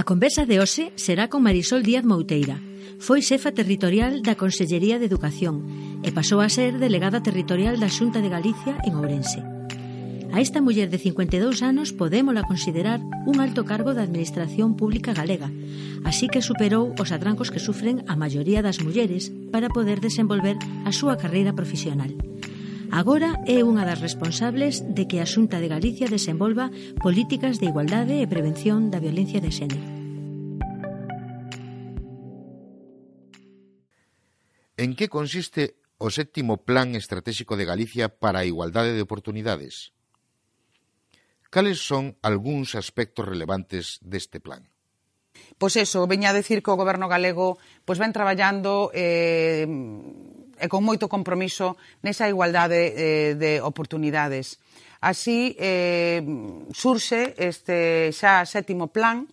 A conversa de hoxe será con Marisol Díaz Mouteira. Foi xefa territorial da Consellería de Educación e pasou a ser delegada territorial da Xunta de Galicia en Ourense. A esta muller de 52 anos podémola considerar un alto cargo da Administración Pública Galega, así que superou os atrancos que sufren a maioría das mulleres para poder desenvolver a súa carreira profesional. Agora é unha das responsables de que a Xunta de Galicia desenvolva políticas de igualdade e prevención da violencia de xénero. En que consiste o sétimo Plan Estratégico de Galicia para a Igualdade de Oportunidades? Cales son algúns aspectos relevantes deste plan? Pois eso, veña a decir que o goberno galego pois ven traballando eh, e con moito compromiso nesa igualdade eh, de oportunidades. Así eh, surxe este xa sétimo plan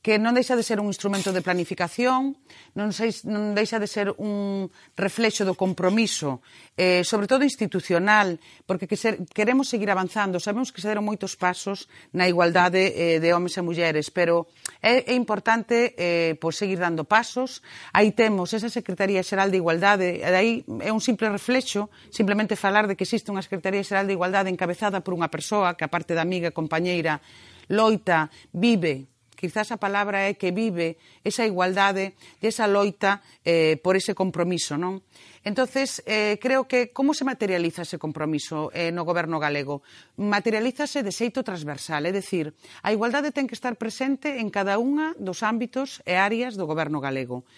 que non deixa de ser un instrumento de planificación, non, sei, non deixa de ser un reflexo do compromiso, eh, sobre todo institucional, porque que ser, queremos seguir avanzando. Sabemos que se deron moitos pasos na igualdade eh, de homes e mulleres, pero é, é importante eh, pois seguir dando pasos. Aí temos esa Secretaría Xeral de Igualdade, e aí é un simple reflexo, simplemente falar de que existe unha Secretaría Xeral de Igualdade encabezada por unha persoa que, aparte da amiga e compañeira, loita, vive quizás a palabra é que vive esa igualdade e esa loita eh, por ese compromiso, non? Entonces, eh, creo que como se materializa ese compromiso eh, no goberno galego? Materialízase de xeito transversal, é dicir, a igualdade ten que estar presente en cada unha dos ámbitos e áreas do goberno galego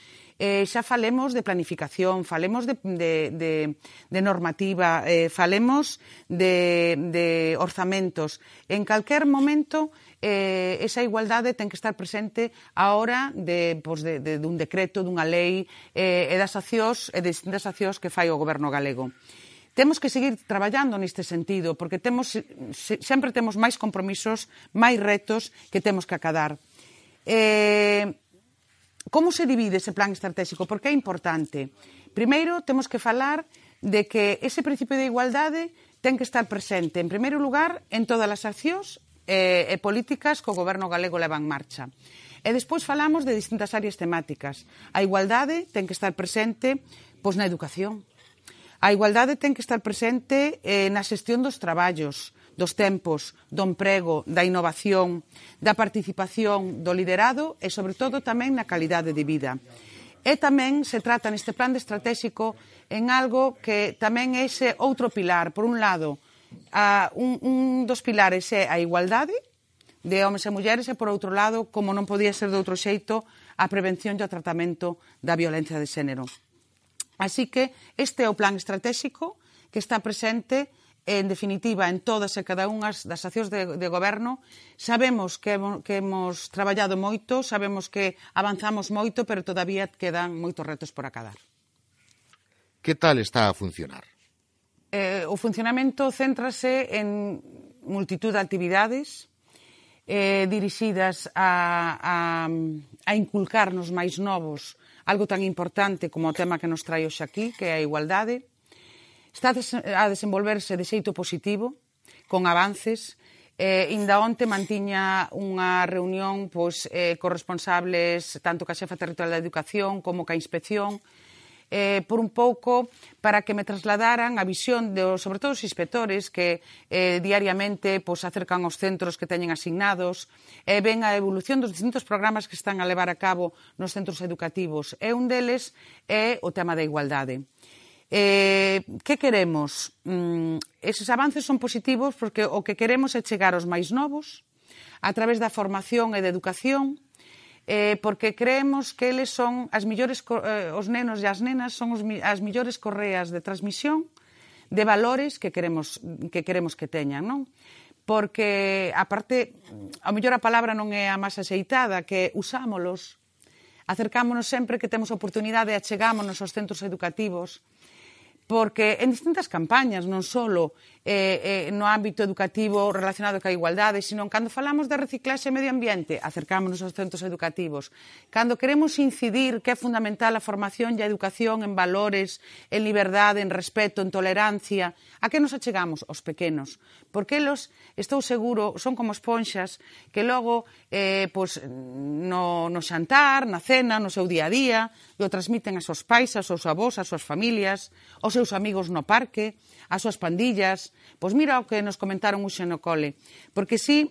eh, xa falemos de planificación, falemos de, de, de, de normativa, eh, falemos de, de orzamentos. En calquer momento eh, esa igualdade ten que estar presente a hora de, pois, de, de, dun decreto, dunha lei eh, e das accións e de distintas accións que fai o goberno galego. Temos que seguir traballando neste sentido, porque temos, se, sempre temos máis compromisos, máis retos que temos que acadar. Eh, como se divide ese plan estratégico? Porque é importante. Primeiro, temos que falar de que ese principio de igualdade ten que estar presente, en primeiro lugar, en todas as accións eh, e políticas que o goberno galego leva en marcha. E despois falamos de distintas áreas temáticas. A igualdade ten que estar presente pois na educación. A igualdade ten que estar presente eh, na xestión dos traballos, dos tempos, do emprego, da innovación, da participación, do liderado e, sobre todo, tamén na calidade de vida. E tamén se trata neste plan estratégico en algo que tamén é ese outro pilar. Por un lado, a, un, un dos pilares é a igualdade de homes e mulleres e, por outro lado, como non podía ser de outro xeito, a prevención e o tratamento da violencia de xénero. Así que este é o plan estratégico que está presente en definitiva, en todas e cada unha das accións de, de goberno. Sabemos que, que hemos traballado moito, sabemos que avanzamos moito, pero todavía quedan moitos retos por acadar. Que tal está a funcionar? eh, o funcionamento céntrase en multitud de actividades eh, dirixidas a, a, a inculcarnos máis novos algo tan importante como o tema que nos trae hoxe aquí, que é a igualdade. Está a desenvolverse de xeito positivo, con avances. Eh, inda onte mantiña unha reunión pois, eh, corresponsables tanto ca xefa territorial da educación como ca inspección, eh, por un pouco para que me trasladaran a visión, de, sobre todo os inspectores que eh, diariamente pois, acercan aos centros que teñen asignados, e eh, ven a evolución dos distintos programas que están a levar a cabo nos centros educativos. E un deles é o tema da igualdade. Eh, que queremos? Mm, eses avances son positivos porque o que queremos é chegar aos máis novos a través da formación e da educación, eh, porque creemos que eles son as millores, eh, os nenos e as nenas son os, as millores correas de transmisión de valores que queremos que queremos que teñan, non? Porque aparte, a mellor a palabra non é a máis aceitada, que usámolos, acercámonos sempre que temos oportunidade, achegámonos aos centros educativos, porque en distintas campañas, non solo eh, eh, no ámbito educativo relacionado ca igualdade, sino cando falamos de reciclaxe e medio ambiente, acercámonos aos centros educativos. Cando queremos incidir que é fundamental a formación e a educación en valores, en liberdade, en respeto, en tolerancia, a que nos achegamos? Os pequenos. Porque eles, estou seguro, son como esponxas que logo eh, pois, no, no xantar, na cena, no seu día a día, e o transmiten aos seus pais, aos seus avós, ás súas familias, aos seus amigos no parque, ás súas pandillas, Pois mira o que nos comentaron hoxe no cole. Porque si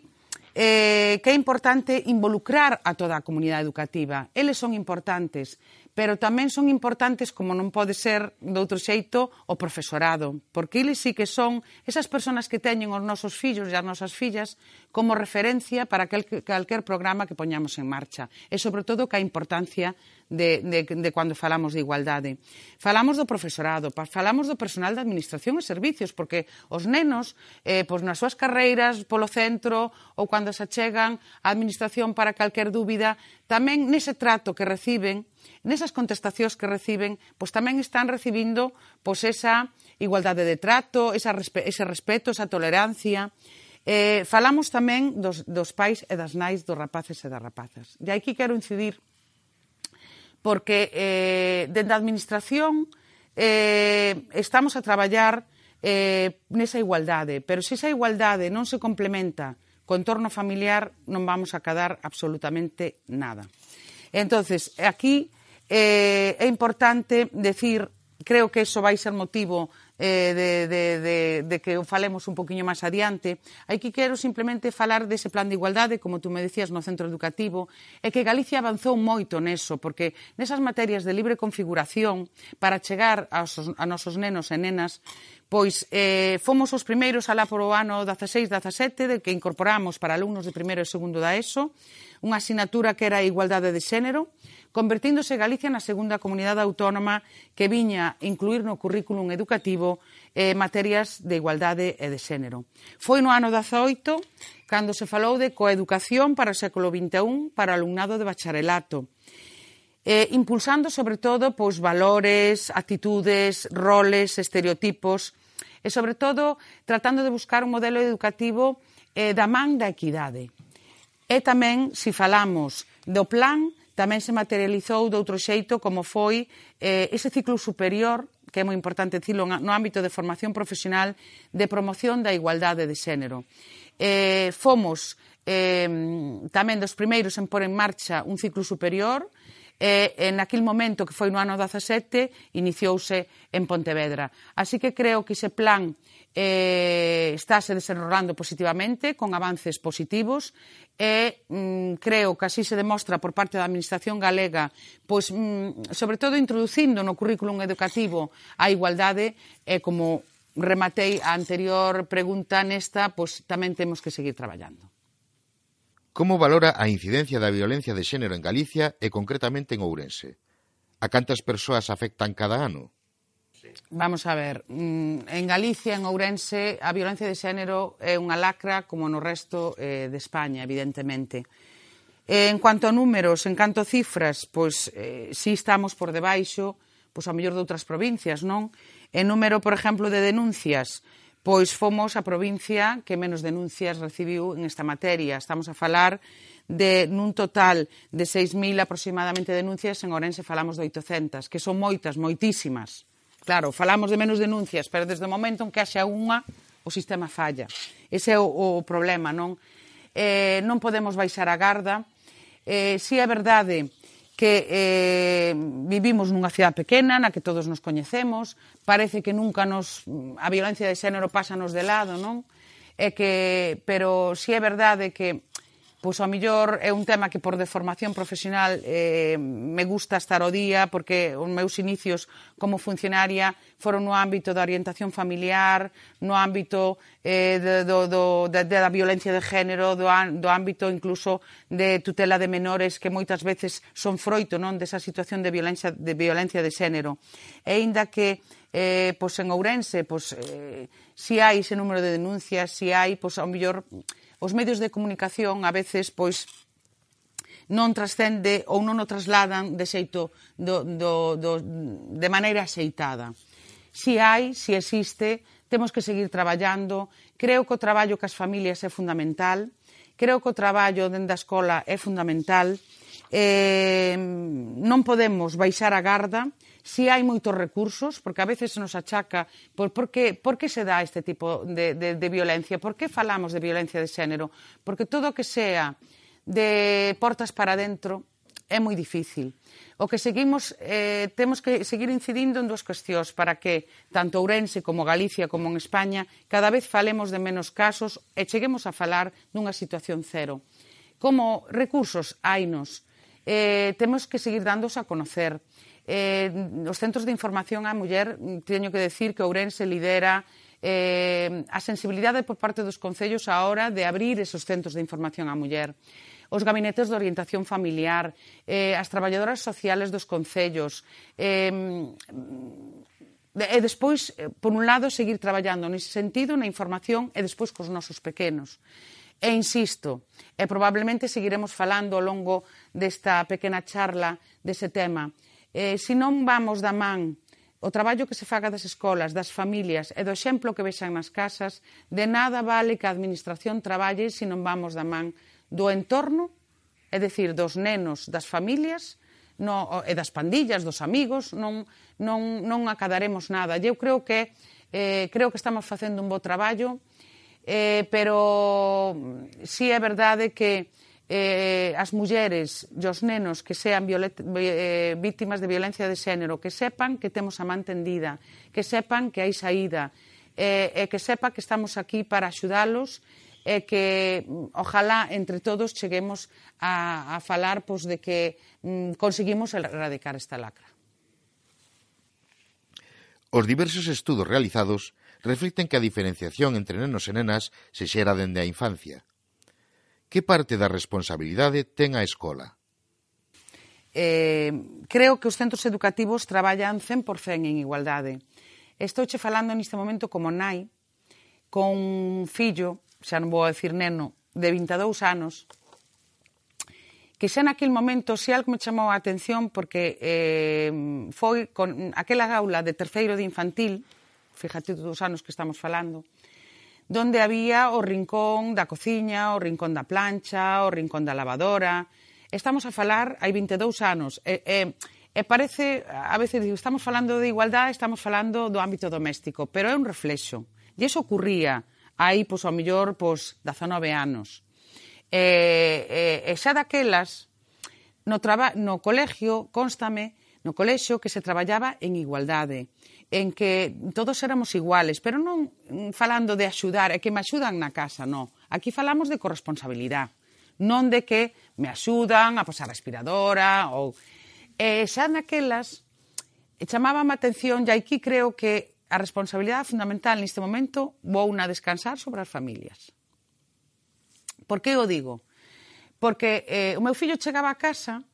eh, que é importante involucrar a toda a comunidade educativa. Eles son importantes, pero tamén son importantes, como non pode ser doutro xeito, o profesorado, porque eles sí que son esas persoas que teñen os nosos fillos e as nosas fillas como referencia para calquer programa que poñamos en marcha. E, sobre todo, que a importancia de, de, de cando falamos de igualdade. Falamos do profesorado, falamos do personal de administración e servicios, porque os nenos, eh, pois nas súas carreiras, polo centro, ou cando se achegan á administración para calquer dúbida, tamén nese trato que reciben, nesas contestacións que reciben, pois tamén están recibindo pois esa igualdade de trato, esa respe ese respeto, esa tolerancia. Eh, falamos tamén dos, dos pais e das nais dos rapaces e das rapazas. De aquí quero incidir porque eh, dende a Administración eh, estamos a traballar eh, nesa igualdade, pero se esa igualdade non se complementa co entorno familiar non vamos a cadar absolutamente nada. Entonces, aquí eh, é importante decir, creo que eso vai ser motivo eh, de, de, de, de que o falemos un poquinho máis adiante. Aquí quero simplemente falar dese plan de igualdade, como tú me decías, no centro educativo, e que Galicia avanzou moito neso, porque nesas materias de libre configuración, para chegar aos, a nosos nenos e nenas, pois eh, fomos os primeiros alá por o ano 16-17 de que incorporamos para alumnos de primeiro e segundo da ESO unha asignatura que era a igualdade de xénero, convertíndose Galicia na segunda comunidade autónoma que viña incluir no currículum educativo eh, materias de igualdade e de xénero. Foi no ano 18 cando se falou de coeducación para o século XXI para o alumnado de bacharelato, eh, impulsando sobre todo pois, valores, actitudes, roles, estereotipos e sobre todo tratando de buscar un modelo educativo eh, da man da equidade. E tamén, se falamos do plan, tamén se materializou de outro xeito como foi eh, ese ciclo superior que é moi importante dicilo no ámbito de formación profesional de promoción da igualdade de xénero. Eh, fomos eh, tamén dos primeiros en pôr en marcha un ciclo superior e, en aquel momento que foi no ano 17 iniciouse en Pontevedra. Así que creo que ese plan eh, estáse desenrolando positivamente, con avances positivos, e mm, creo que así se demostra por parte da Administración galega, pois, mm, sobre todo introducindo no currículum educativo a igualdade, e eh, como rematei a anterior pregunta nesta, pois tamén temos que seguir traballando. Como valora a incidencia da violencia de xénero en Galicia e concretamente en Ourense? A cantas persoas afectan cada ano? Vamos a ver, mm, en Galicia, en Ourense, a violencia de xénero é unha lacra como no resto eh, de España, evidentemente. En cuanto a números, en canto a cifras, pois eh, si estamos por debaixo, pois a mellor de outras provincias, non? En número, por exemplo, de denuncias, pois fomos a provincia que menos denuncias recibiu en esta materia. Estamos a falar de nun total de 6.000 aproximadamente denuncias, en Orense falamos de 800, que son moitas, moitísimas. Claro, falamos de menos denuncias, pero desde o momento en que haxa unha, o sistema falla. Ese é o, o problema, non? Eh, non podemos baixar a garda. Eh, si é verdade que eh, vivimos nunha cidade pequena na que todos nos coñecemos, parece que nunca nos a violencia de xénero pásanos de lado, non? É que pero si é verdade que pois ao millor é un tema que por deformación profesional eh, me gusta estar o día porque os meus inicios como funcionaria foron no ámbito da orientación familiar, no ámbito eh, de, do, do, de, de, da violencia de género, do, do ámbito incluso de tutela de menores que moitas veces son froito non desa situación de violencia de, violencia de xénero. E aínda que eh, pois en Ourense pois, eh, si hai ese número de denuncias, si hai, pois ao mellor os medios de comunicación a veces pois non trascende ou non o trasladan de xeito do, do, do, de maneira axeitada. Si hai, si existe, temos que seguir traballando. Creo que o traballo que as familias é fundamental. Creo que o traballo dende a escola é fundamental. Eh, non podemos baixar a garda si hai moitos recursos, porque a veces nos achaca por, por, que, por que se dá este tipo de, de, de violencia, por que falamos de violencia de xénero, porque todo o que sea de portas para dentro é moi difícil. O que seguimos, eh, temos que seguir incidindo en dúas cuestións para que tanto Ourense como Galicia como en España cada vez falemos de menos casos e cheguemos a falar dunha situación cero. Como recursos, hainos. Eh, temos que seguir dándose a conocer eh, os centros de información á muller, mm, teño que decir que Ourense lidera eh, a sensibilidade por parte dos concellos á hora de abrir esos centros de información á muller os gabinetes de orientación familiar, eh, as traballadoras sociales dos concellos, eh, e despois, eh, por un lado, seguir traballando nese sentido, na información, e despois cos nosos pequenos. E insisto, e probablemente seguiremos falando ao longo desta pequena charla dese tema, eh, se non vamos da man o traballo que se faga das escolas, das familias e do exemplo que vexan nas casas, de nada vale que a administración traballe se non vamos da man do entorno, é dicir, dos nenos, das familias no, e das pandillas, dos amigos, non, non, non acadaremos nada. Eu creo que, eh, creo que estamos facendo un bo traballo, eh, pero sí é verdade que eh, as mulleres e os nenos que sean violet, eh, víctimas de violencia de xénero, que sepan que temos a man tendida, que sepan que hai saída, eh, e eh, eh, que sepa que estamos aquí para axudalos e que mm, ojalá entre todos cheguemos a, a falar pois, de que mm, conseguimos erradicar esta lacra. Os diversos estudos realizados reflicten que a diferenciación entre nenos e nenas se xera dende a infancia Que parte da responsabilidade ten a escola? Eh, creo que os centros educativos traballan 100% en igualdade. Estou che falando neste momento como nai, con un fillo, xa non vou decir neno, de 22 anos, que xa naquel momento se algo me chamou a atención porque eh, foi con aquela gaula de terceiro de infantil, fíjate dos anos que estamos falando, donde había o rincón da cociña, o rincón da plancha, o rincón da lavadora. Estamos a falar hai 22 anos. E, e, e parece, a veces digo, estamos falando de igualdade, estamos falando do ámbito doméstico, pero é un reflexo. E iso ocurría hai, pois, ao mellor, pois, 19 anos. E, e, e xa daquelas, no, traba, no colegio, constame, no colexio que se traballaba en igualdade en que todos éramos iguales, pero non falando de axudar, é que me axudan na casa, non. Aquí falamos de corresponsabilidade, non de que me axudan a posar respiradora ou... E xa naquelas eh, chamaba a atención, e aquí creo que a responsabilidade fundamental neste momento vou na descansar sobre as familias. Por que o digo? Porque eh, o meu fillo chegaba a casa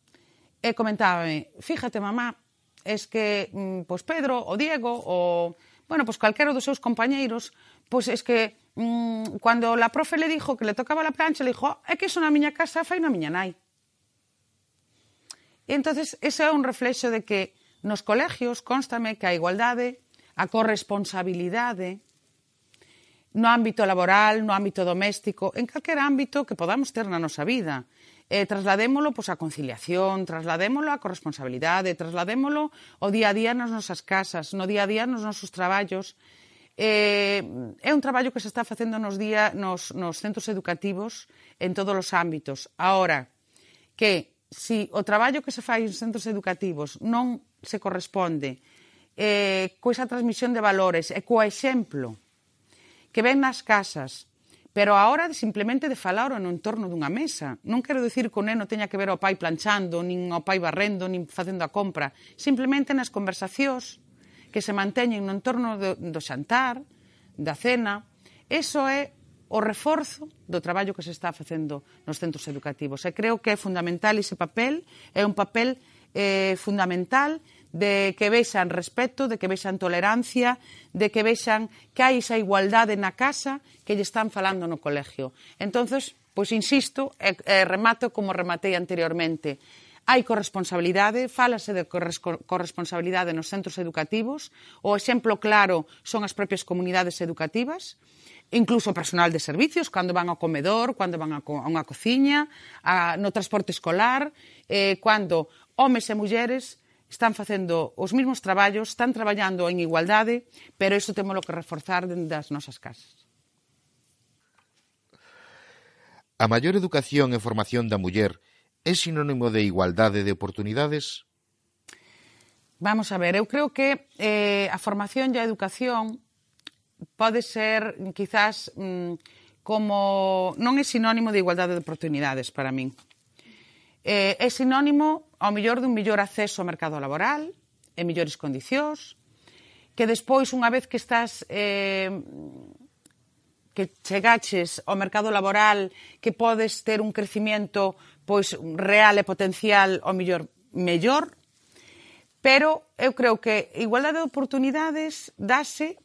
e comentábame, fíjate mamá, es que pois Pedro, o Diego, o bueno, pois calquera dos seus compañeiros, pois es que mmm, cando la profe le dijo que le tocaba la plancha, le dijo, oh, é que iso na miña casa fai na miña nai. E entonces ese é un reflexo de que nos colegios constame que a igualdade, a corresponsabilidade, no ámbito laboral, no ámbito doméstico, en calquer ámbito que podamos ter na nosa vida eh, trasladémolo pois, pues, a conciliación, trasladémolo a corresponsabilidade, trasladémolo o día a día nas nosas casas, no día a día nos nosos traballos. Eh, é un traballo que se está facendo nos, día, nos, nos centros educativos en todos os ámbitos. Ahora, que si o traballo que se fai nos centros educativos non se corresponde eh, coa esa transmisión de valores e coa exemplo que ven nas casas pero a hora de simplemente de falar no entorno dunha mesa. Non quero dicir que o neno teña que ver ao pai planchando, nin ao pai barrendo, nin facendo a compra. Simplemente nas conversacións que se manteñen no entorno do, do xantar, da cena. Eso é o reforzo do traballo que se está facendo nos centros educativos. E creo que é fundamental ese papel, é un papel eh, fundamental de que vexan respeto, de que vexan tolerancia, de que vexan que hai esa igualdade na casa que lle están falando no colegio. Entonces, pois insisto, e, e remato como rematei anteriormente. Hai corresponsabilidade, fálase de corresponsabilidade nos centros educativos, o exemplo claro son as propias comunidades educativas, incluso o personal de servicios, cando van ao comedor, cando van a, a unha cociña, a, no transporte escolar, eh, cando homes e mulleres están facendo os mesmos traballos, están traballando en igualdade, pero isto temos que reforzar dentro das nosas casas. A maior educación e formación da muller é sinónimo de igualdade de oportunidades? Vamos a ver, eu creo que eh, a formación e a educación pode ser quizás mm, como non é sinónimo de igualdade de oportunidades para min eh, é sinónimo ao mellor dun mellor acceso ao mercado laboral e mellores condicións, que despois, unha vez que estás eh, que chegaches ao mercado laboral, que podes ter un crecimiento pois real e potencial ao mellor mellor, pero eu creo que igualdade de oportunidades dase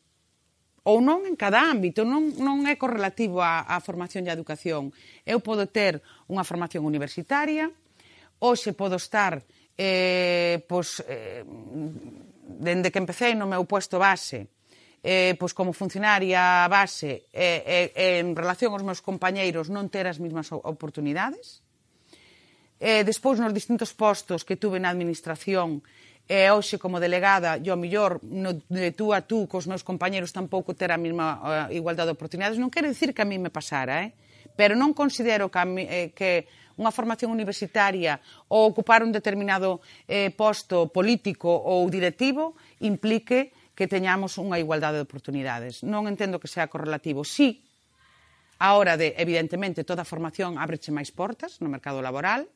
ou non en cada ámbito, non, non é correlativo á, á formación e a educación. Eu podo ter unha formación universitaria, hoxe podo estar eh, pois, eh, dende que empecé no meu puesto base eh, pois como funcionaria base eh, eh, en relación aos meus compañeiros non ter as mesmas oportunidades eh, despois nos distintos postos que tuve na administración e eh, hoxe como delegada, yo millor no, de tú a tú cos meus compañeros tampouco ter a mesma eh, igualdade de oportunidades, non quero dicir que a mí me pasara, eh? pero non considero que, a mi, eh, que unha formación universitaria ou ocupar un determinado eh, posto político ou directivo implique que teñamos unha igualdade de oportunidades. Non entendo que sea correlativo. Sí, a hora de, evidentemente, toda a formación abreche máis portas no mercado laboral,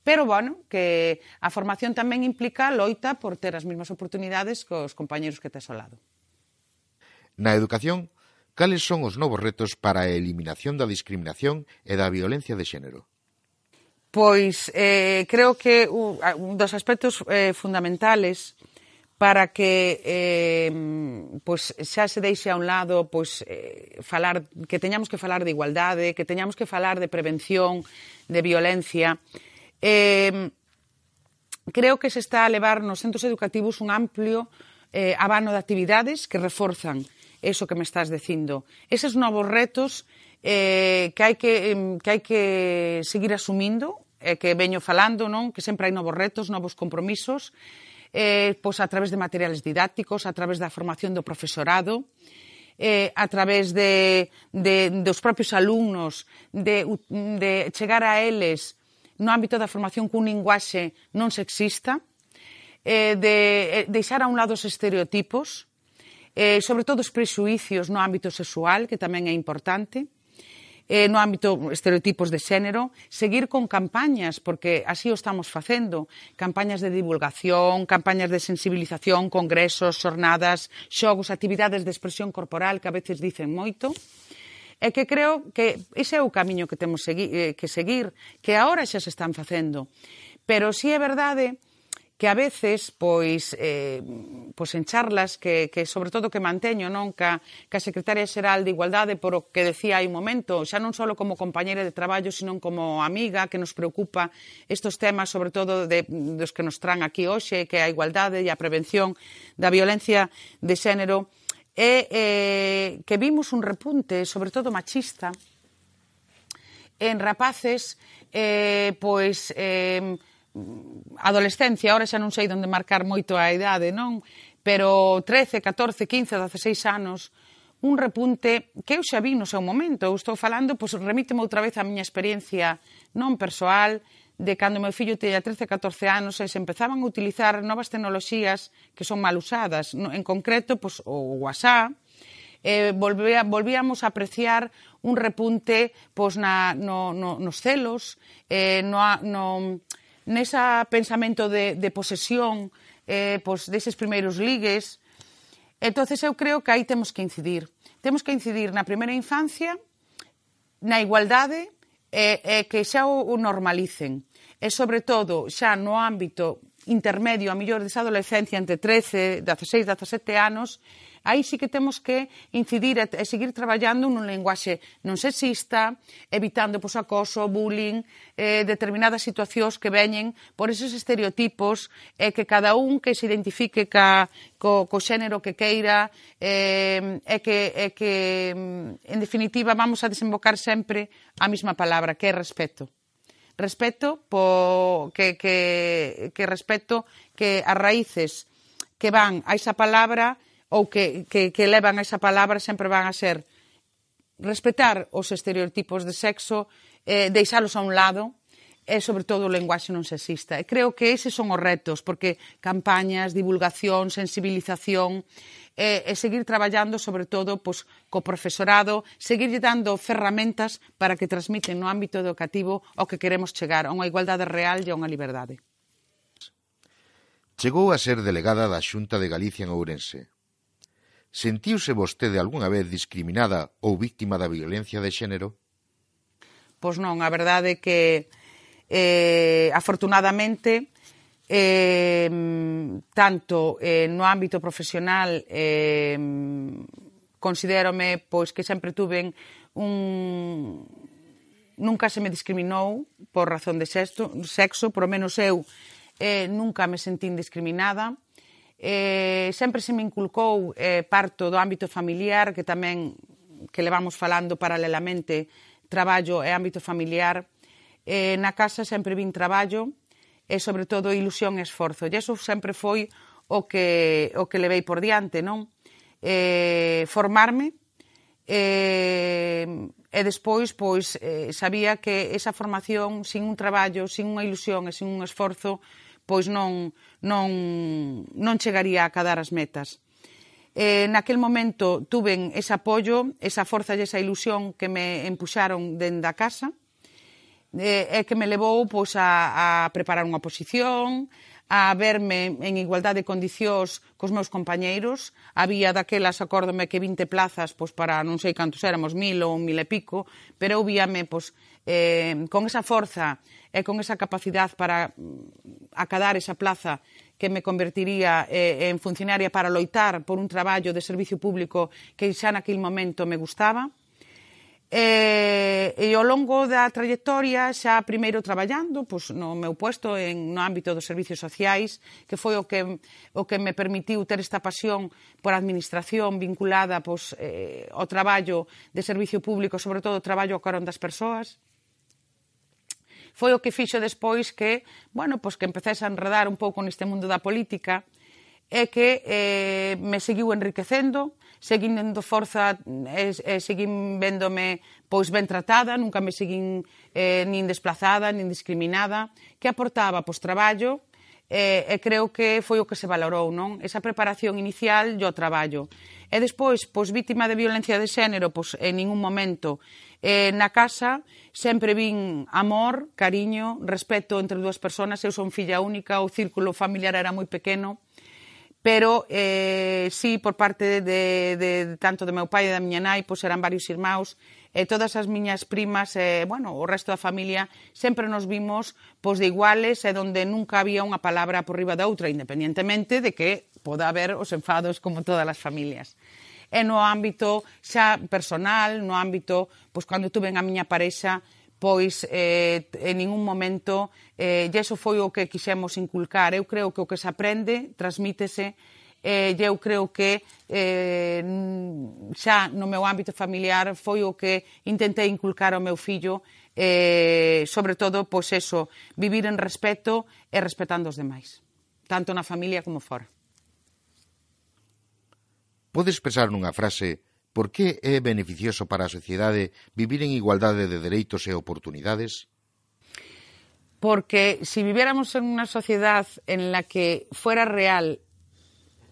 pero, bueno, que a formación tamén implica loita por ter as mesmas oportunidades que os compañeros que tes ao lado. Na educación, cales son os novos retos para a eliminación da discriminación e da violencia de xénero? Pois eh, creo que un, dos aspectos eh, fundamentales para que eh, pois xa se deixe a un lado pois eh, falar que teñamos que falar de igualdade, que teñamos que falar de prevención de violencia. Eh, creo que se está a levar nos centros educativos un amplio eh, abano de actividades que reforzan eso que me estás dicindo. Eses novos retos eh, que hai que, que, hai que seguir asumindo, eh, que veño falando, non? que sempre hai novos retos, novos compromisos, eh, pois a través de materiales didácticos, a través da formación do profesorado, eh, a través de, de, dos propios alumnos, de, de chegar a eles no ámbito da formación cun linguaxe non sexista, eh, de eh, deixar a un lado os estereotipos, eh, sobre todo os prexuicios no ámbito sexual, que tamén é importante, eh, no ámbito estereotipos de xénero, seguir con campañas, porque así o estamos facendo, campañas de divulgación, campañas de sensibilización, congresos, xornadas, xogos, actividades de expresión corporal que a veces dicen moito, é que creo que ese é o camiño que temos segui eh, que seguir, que agora xa se están facendo. Pero si sí é verdade que a veces, pois, eh, pois en charlas que, que sobre todo que manteño, non, ca, ca secretaria xeral de Igualdade, por o que decía hai un momento, xa non só como compañeira de traballo, sino como amiga que nos preocupa estos temas, sobre todo de, dos que nos tran aquí hoxe, que é a igualdade e a prevención da violencia de xénero, é eh, que vimos un repunte, sobre todo machista, en rapaces, eh, pois, eh, adolescencia, ahora xa non sei onde marcar moito a idade, non? Pero 13, 14, 15, 16 anos, un repunte que eu xa vi no seu momento. Eu estou falando, pois remíteme outra vez a miña experiencia non persoal, de cando meu fillo teña 13, 14 anos e se empezaban a utilizar novas tecnoloxías que son mal usadas, en concreto pois, o WhatsApp, eh, volvía, volvíamos a apreciar un repunte pois, na, no, no, nos celos, eh, no, no, nesa pensamento de, de posesión eh, pois, deses primeiros ligues. entonces eu creo que aí temos que incidir. Temos que incidir na primeira infancia, na igualdade, e, e que xa o, o normalicen e, sobre todo, xa no ámbito intermedio, a mellor desa adolescencia entre 13, 16, 17 anos, aí sí que temos que incidir e, e seguir traballando nun lenguaxe non sexista, evitando pois, acoso, bullying, eh, determinadas situacións que veñen por esos estereotipos e eh, que cada un que se identifique ca, co, co xénero que queira eh, e que, e que, en definitiva, vamos a desembocar sempre a mesma palabra, que é respeto respecto po, que, que, que respecto que as raíces que van a esa palabra ou que, que, que levan a esa palabra sempre van a ser respetar os estereotipos de sexo, eh, deixalos a un lado, e sobre todo o lenguaxe non sexista. E creo que eses son os retos, porque campañas, divulgación, sensibilización e, e seguir traballando sobre todo pois, co profesorado, seguir dando ferramentas para que transmiten no ámbito educativo o que queremos chegar, a unha igualdade real e a unha liberdade. Chegou a ser delegada da Xunta de Galicia en Ourense. Sentiuse vostede algunha vez discriminada ou víctima da violencia de xénero? Pois non, a verdade é que eh, afortunadamente, eh, tanto eh, no ámbito profesional eh, considérome pois que sempre tuven un nunca se me discriminou por razón de sexo, sexo por menos eu eh, nunca me sentín discriminada. Eh, sempre se me inculcou eh, parto do ámbito familiar, que tamén que levamos falando paralelamente, traballo e ámbito familiar, eh, na casa sempre vin traballo e sobre todo ilusión e esforzo. E eso sempre foi o que, o que levei por diante, non? Eh, formarme eh, e despois pois eh, sabía que esa formación sin un traballo, sin unha ilusión e sin un esforzo pois non, non, non chegaría a cadar as metas. Eh, naquel momento tuven ese apoio, esa forza e esa ilusión que me empuxaron dende a casa eh, é que me levou pois, a, a preparar unha posición, a verme en igualdade de condicións cos meus compañeiros. Había daquelas, acórdome, que 20 plazas pois, para non sei cantos éramos, mil ou mil e pico, pero eu víame pois, eh, con esa forza e con esa capacidade para mm, acadar esa plaza que me convertiría eh, en funcionaria para loitar por un traballo de servicio público que xa naquele momento me gustaba E, e ao longo da trayectoria xa primeiro traballando pois, no meu puesto en, no ámbito dos servicios sociais que foi o que, o que me permitiu ter esta pasión por administración vinculada pois, eh, ao traballo de servicio público sobre todo o traballo ao carón das persoas. Foi o que fixo despois que, bueno, pois que empecés a enredar un pouco neste mundo da política é que eh, me seguiu enriquecendo, seguín dando forza, e, e seguín véndome pois ben tratada, nunca me seguín eh, nin desplazada, nin discriminada, que aportaba pois traballo, e, e creo que foi o que se valorou, non? Esa preparación inicial e o traballo. E despois, pois vítima de violencia de xénero, pois en ningún momento eh, na casa sempre vin amor, cariño, respeto entre dúas persoas, eu son filla única, o círculo familiar era moi pequeno, pero eh, sí, por parte de, de, de tanto do meu pai e da miña nai, pois eran varios irmãos, e todas as miñas primas e, bueno, o resto da familia sempre nos vimos pois de iguales e donde nunca había unha palabra por riba da outra, independentemente de que poda haber os enfados como todas as familias. E no ámbito xa personal, no ámbito, pois cando tuve a miña parexa, pois eh, en ningún momento eh, e iso foi o que quixemos inculcar. Eu creo que o que se aprende transmítese eh, e eu creo que eh, xa no meu ámbito familiar foi o que intentei inculcar ao meu fillo eh, sobre todo, pois eso, vivir en respeto e respetando os demais, tanto na familia como fora. Podes expresar nunha frase Por que é beneficioso para a sociedade vivir en igualdade de dereitos e oportunidades? Porque si viviéramos en unha sociedade en la que fuera real,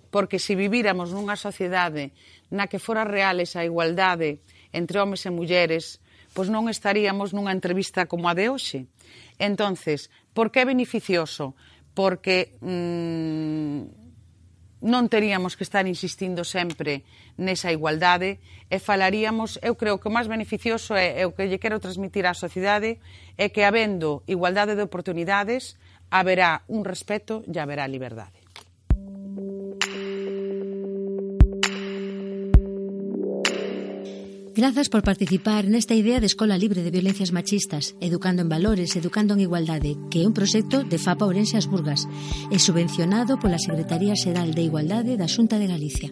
porque si viviéramos nunha sociedade na que fora real esa igualdade entre homes e mulleres, pois non estaríamos nunha entrevista como a de hoxe. Entonces, por que é beneficioso? Porque mmm, non teríamos que estar insistindo sempre nesa igualdade e falaríamos, eu creo que o máis beneficioso é, é o que lle quero transmitir á sociedade é que habendo igualdade de oportunidades haberá un respeto e haberá liberdade. Grazas por participar nesta idea de Escola Libre de Violencias Machistas, Educando en Valores, Educando en Igualdade, que é un proxecto de FAPA Ourense As Burgas e subvencionado pola Secretaría Xeral de Igualdade da Xunta de Galicia.